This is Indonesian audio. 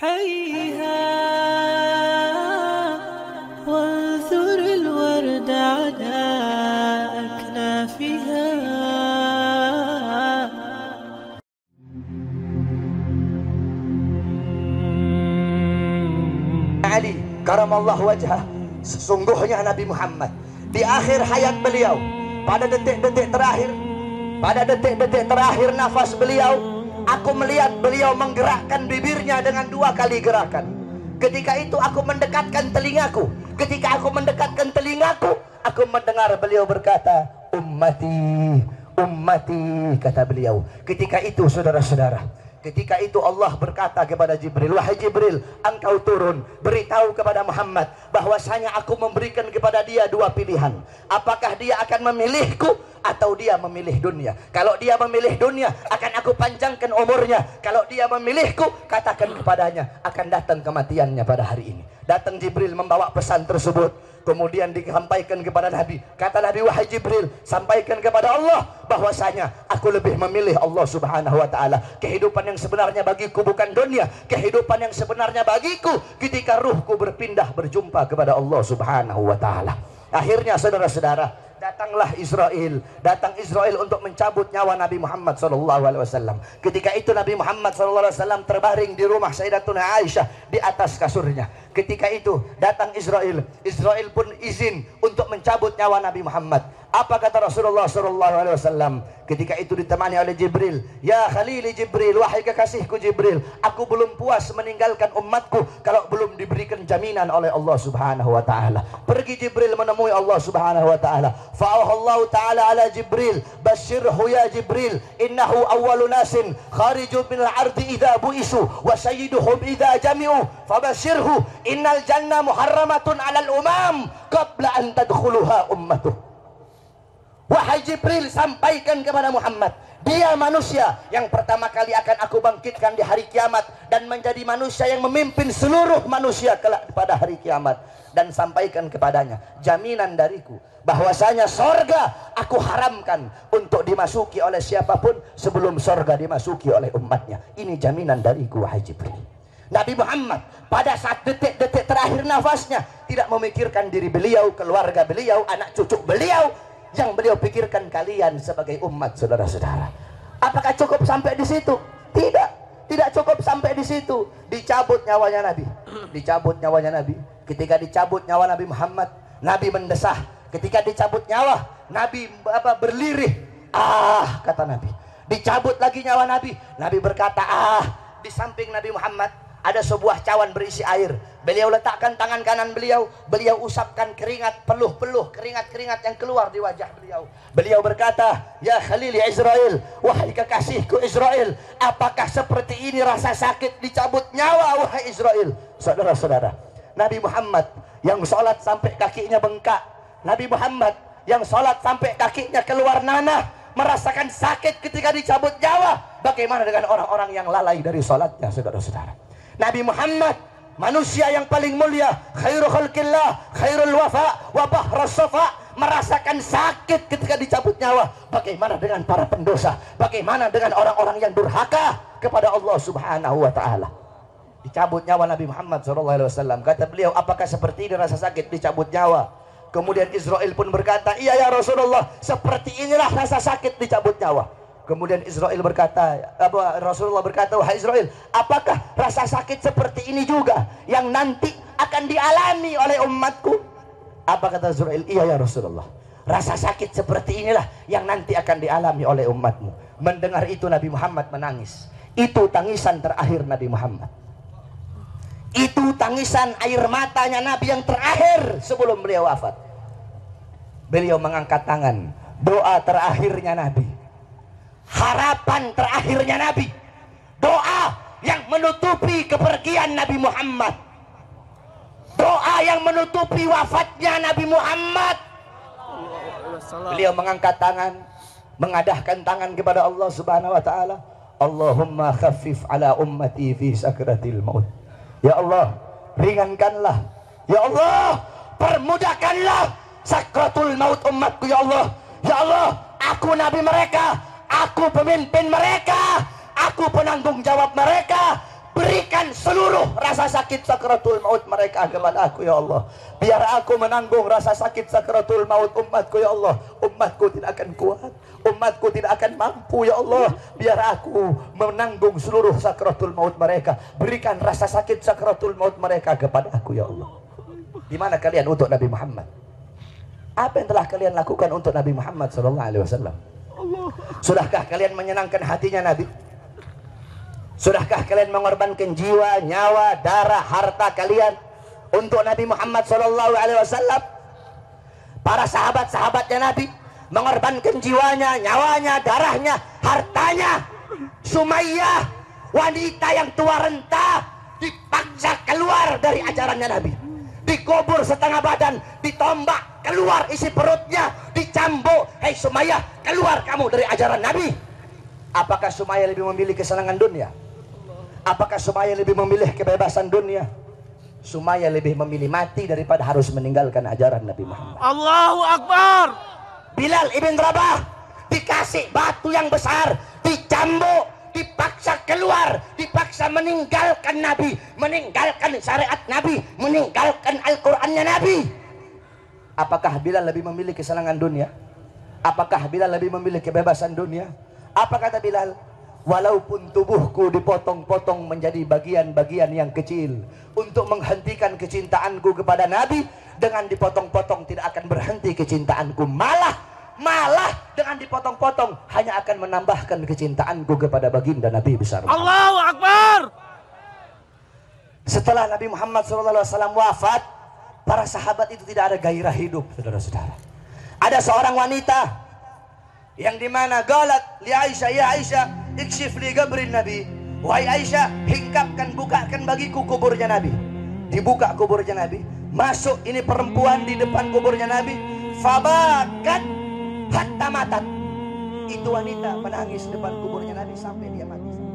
حيها وانثر الورد على أكنافها Ali karamallah wajah sesungguhnya Nabi Muhammad di akhir hayat beliau pada detik-detik terakhir pada detik-detik terakhir nafas beliau aku melihat beliau menggerakkan bibirnya dengan dua kali gerakan. Ketika itu aku mendekatkan telingaku. Ketika aku mendekatkan telingaku aku mendengar beliau berkata ummati ummati kata beliau. Ketika itu saudara-saudara Ketika itu Allah berkata kepada Jibril, "Wahai Jibril, engkau turun, beritahu kepada Muhammad bahwasanya aku memberikan kepada dia dua pilihan. Apakah dia akan memilihku atau dia memilih dunia? Kalau dia memilih dunia, akan aku panjangkan umurnya. Kalau dia memilihku, katakan kepadanya akan datang kematiannya pada hari ini." Datang Jibril membawa pesan tersebut. Kemudian disampaikan kepada Nabi. Kata Nabi, wahai Jibril, sampaikan kepada Allah bahwasanya aku lebih memilih Allah Subhanahu wa taala. Kehidupan yang sebenarnya bagiku bukan dunia, kehidupan yang sebenarnya bagiku ketika ruhku berpindah berjumpa kepada Allah Subhanahu wa taala. Akhirnya saudara-saudara, datanglah Israel datang Israel untuk mencabut nyawa Nabi Muhammad SAW ketika itu Nabi Muhammad SAW terbaring di rumah Sayyidatuna Aisyah di atas kasurnya ketika itu datang Israel. Israel pun izin untuk mencabut nyawa Nabi Muhammad. Apa kata Rasulullah SAW ketika itu ditemani oleh Jibril ya Khalili Jibril wahai kekasihku Jibril aku belum puas meninggalkan umatku kalau belum diberikan jaminan oleh Allah Subhanahu wa taala. Pergi Jibril menemui Allah Subhanahu wa taala فأوحى الله تعالى على جبريل. بشره يا جبريل. إنه أول ناس خارج من العرض إذا بئسوا وسيدهم إذا جمعوا. فبشره إن الجنة محرمة على الأمم قبل أن تدخلها أمته Jibril sampaikan kepada Muhammad Dia manusia yang pertama kali akan aku bangkitkan di hari kiamat Dan menjadi manusia yang memimpin seluruh manusia kelak pada hari kiamat. Dan sampaikan kepadanya jaminan dariku bahwasanya sorga aku haramkan untuk dimasuki oleh siapa pun sebelum sorga dimasuki oleh umatnya. Ini jaminan dariku wahai Jibril. Nabi Muhammad pada saat detik-detik terakhir nafasnya tidak memikirkan diri beliau, keluarga beliau, anak cucu beliau yang beliau pikirkan kalian sebagai umat saudara-saudara. Apakah cukup sampai di situ? Tidak. Tidak cukup sampai di situ. Dicabut nyawanya Nabi. Dicabut nyawanya Nabi. Ketika dicabut nyawa Nabi Muhammad, Nabi mendesah. Ketika dicabut nyawa, Nabi apa berlirih. Ah, kata Nabi. Dicabut lagi nyawa Nabi. Nabi berkata, "Ah." Di samping Nabi Muhammad ada sebuah cawan berisi air. Beliau letakkan tangan kanan beliau, beliau usapkan keringat, peluh-peluh keringat-keringat yang keluar di wajah beliau. Beliau berkata, "Ya Khalil ya Israel, wahai kekasihku Israel, apakah seperti ini rasa sakit dicabut nyawa wahai Israel?" Saudara-saudara, Nabi Muhammad yang sholat sampai kakinya bengkak, Nabi Muhammad yang sholat sampai kakinya keluar nanah, merasakan sakit ketika dicabut nyawa. Bagaimana dengan orang-orang yang lalai dari sholatnya, saudara-saudara? Nabi Muhammad manusia yang paling mulia khairul khalqillah khairul wafa wa bahras safa merasakan sakit ketika dicabut nyawa. Bagaimana dengan para pendosa? Bagaimana dengan orang-orang yang durhaka kepada Allah Subhanahu wa taala? Dicabut nyawa Nabi Muhammad SAW kata beliau apakah seperti ini rasa sakit dicabut nyawa? Kemudian Israel pun berkata iya ya Rasulullah seperti inilah rasa sakit dicabut nyawa. Kemudian Israel berkata, apa Rasulullah berkata, "Wahai Israel, apakah rasa sakit seperti ini juga yang nanti akan dialami oleh umatku?" Apa kata Israel? "Iya ya Rasulullah. Rasa sakit seperti inilah yang nanti akan dialami oleh umatmu." Mendengar itu Nabi Muhammad menangis. Itu tangisan terakhir Nabi Muhammad. Itu tangisan air matanya Nabi yang terakhir sebelum beliau wafat. Beliau mengangkat tangan, doa terakhirnya Nabi harapan terakhirnya Nabi yang menutupi kepergian Nabi Muhammad. Doa yang menutupi wafatnya Nabi Muhammad. Beliau mengangkat tangan mengadahkan tangan kepada Allah subhanahu wa ta'ala. Allahumma khafif ala ummati fi sakratil maut. Ya Allah ringankanlah. Ya Allah permudahkanlah sakratul maut umatku ya Allah. Ya Allah aku nabi mereka. Aku pemimpin mereka. Aku penanggung jawab mereka. berikan seluruh rasa sakit sakratul maut mereka kepada aku ya Allah. Biar aku menanggung rasa sakit sakratul maut umatku ya Allah. Umatku tidak akan kuat. Umatku tidak akan mampu ya Allah. Biar aku menanggung seluruh sakratul maut mereka. Berikan rasa sakit sakratul maut mereka kepada aku ya Allah. Di mana kalian untuk Nabi Muhammad? Apa yang telah kalian lakukan untuk Nabi Muhammad sallallahu alaihi wasallam? Sudahkah kalian menyenangkan hatinya Nabi Sudahkah kalian mengorbankan jiwa, nyawa, darah, harta kalian untuk Nabi Muhammad sallallahu alaihi wasallam? Para sahabat-sahabatnya Nabi mengorbankan jiwanya, nyawanya, darahnya, hartanya. Sumayyah, wanita yang tua renta, dipaksa keluar dari ajarannya Nabi. Dikubur setengah badan, ditombak, keluar isi perutnya, dicambuk. Hei Sumayyah, keluar kamu dari ajaran Nabi. Apakah Sumayyah lebih memilih kesenangan dunia? Apakah Sumayyah lebih memilih kebebasan dunia? Sumayyah lebih memilih mati daripada harus meninggalkan ajaran Nabi Muhammad. Allahu Akbar. Bilal ibn Rabah dikasih batu yang besar, dicambuk, dipaksa keluar, dipaksa meninggalkan Nabi, meninggalkan syariat Nabi, meninggalkan Al-Qur'annya Nabi. Apakah Bilal lebih memilih kesenangan dunia? Apakah Bilal lebih memilih kebebasan dunia? Apa kata Bilal? Walaupun tubuhku dipotong-potong menjadi bagian-bagian yang kecil untuk menghentikan kecintaanku kepada Nabi dengan dipotong-potong tidak akan berhenti kecintaanku malah malah dengan dipotong-potong hanya akan menambahkan kecintaanku kepada baginda Nabi besar. Allahu Akbar. Setelah Nabi Muhammad SAW wafat, para sahabat itu tidak ada gairah hidup, saudara-saudara. Ada seorang wanita yang di mana galat li Aisyah, ya Aisyah, ikshif li gabrin Nabi. Wahai Aisyah, hingkapkan, bukakan bagiku kuburnya Nabi. Dibuka kuburnya Nabi. Masuk ini perempuan di depan kuburnya Nabi. Fabakat hatta matat. Itu wanita menangis depan kuburnya Nabi sampai dia mati.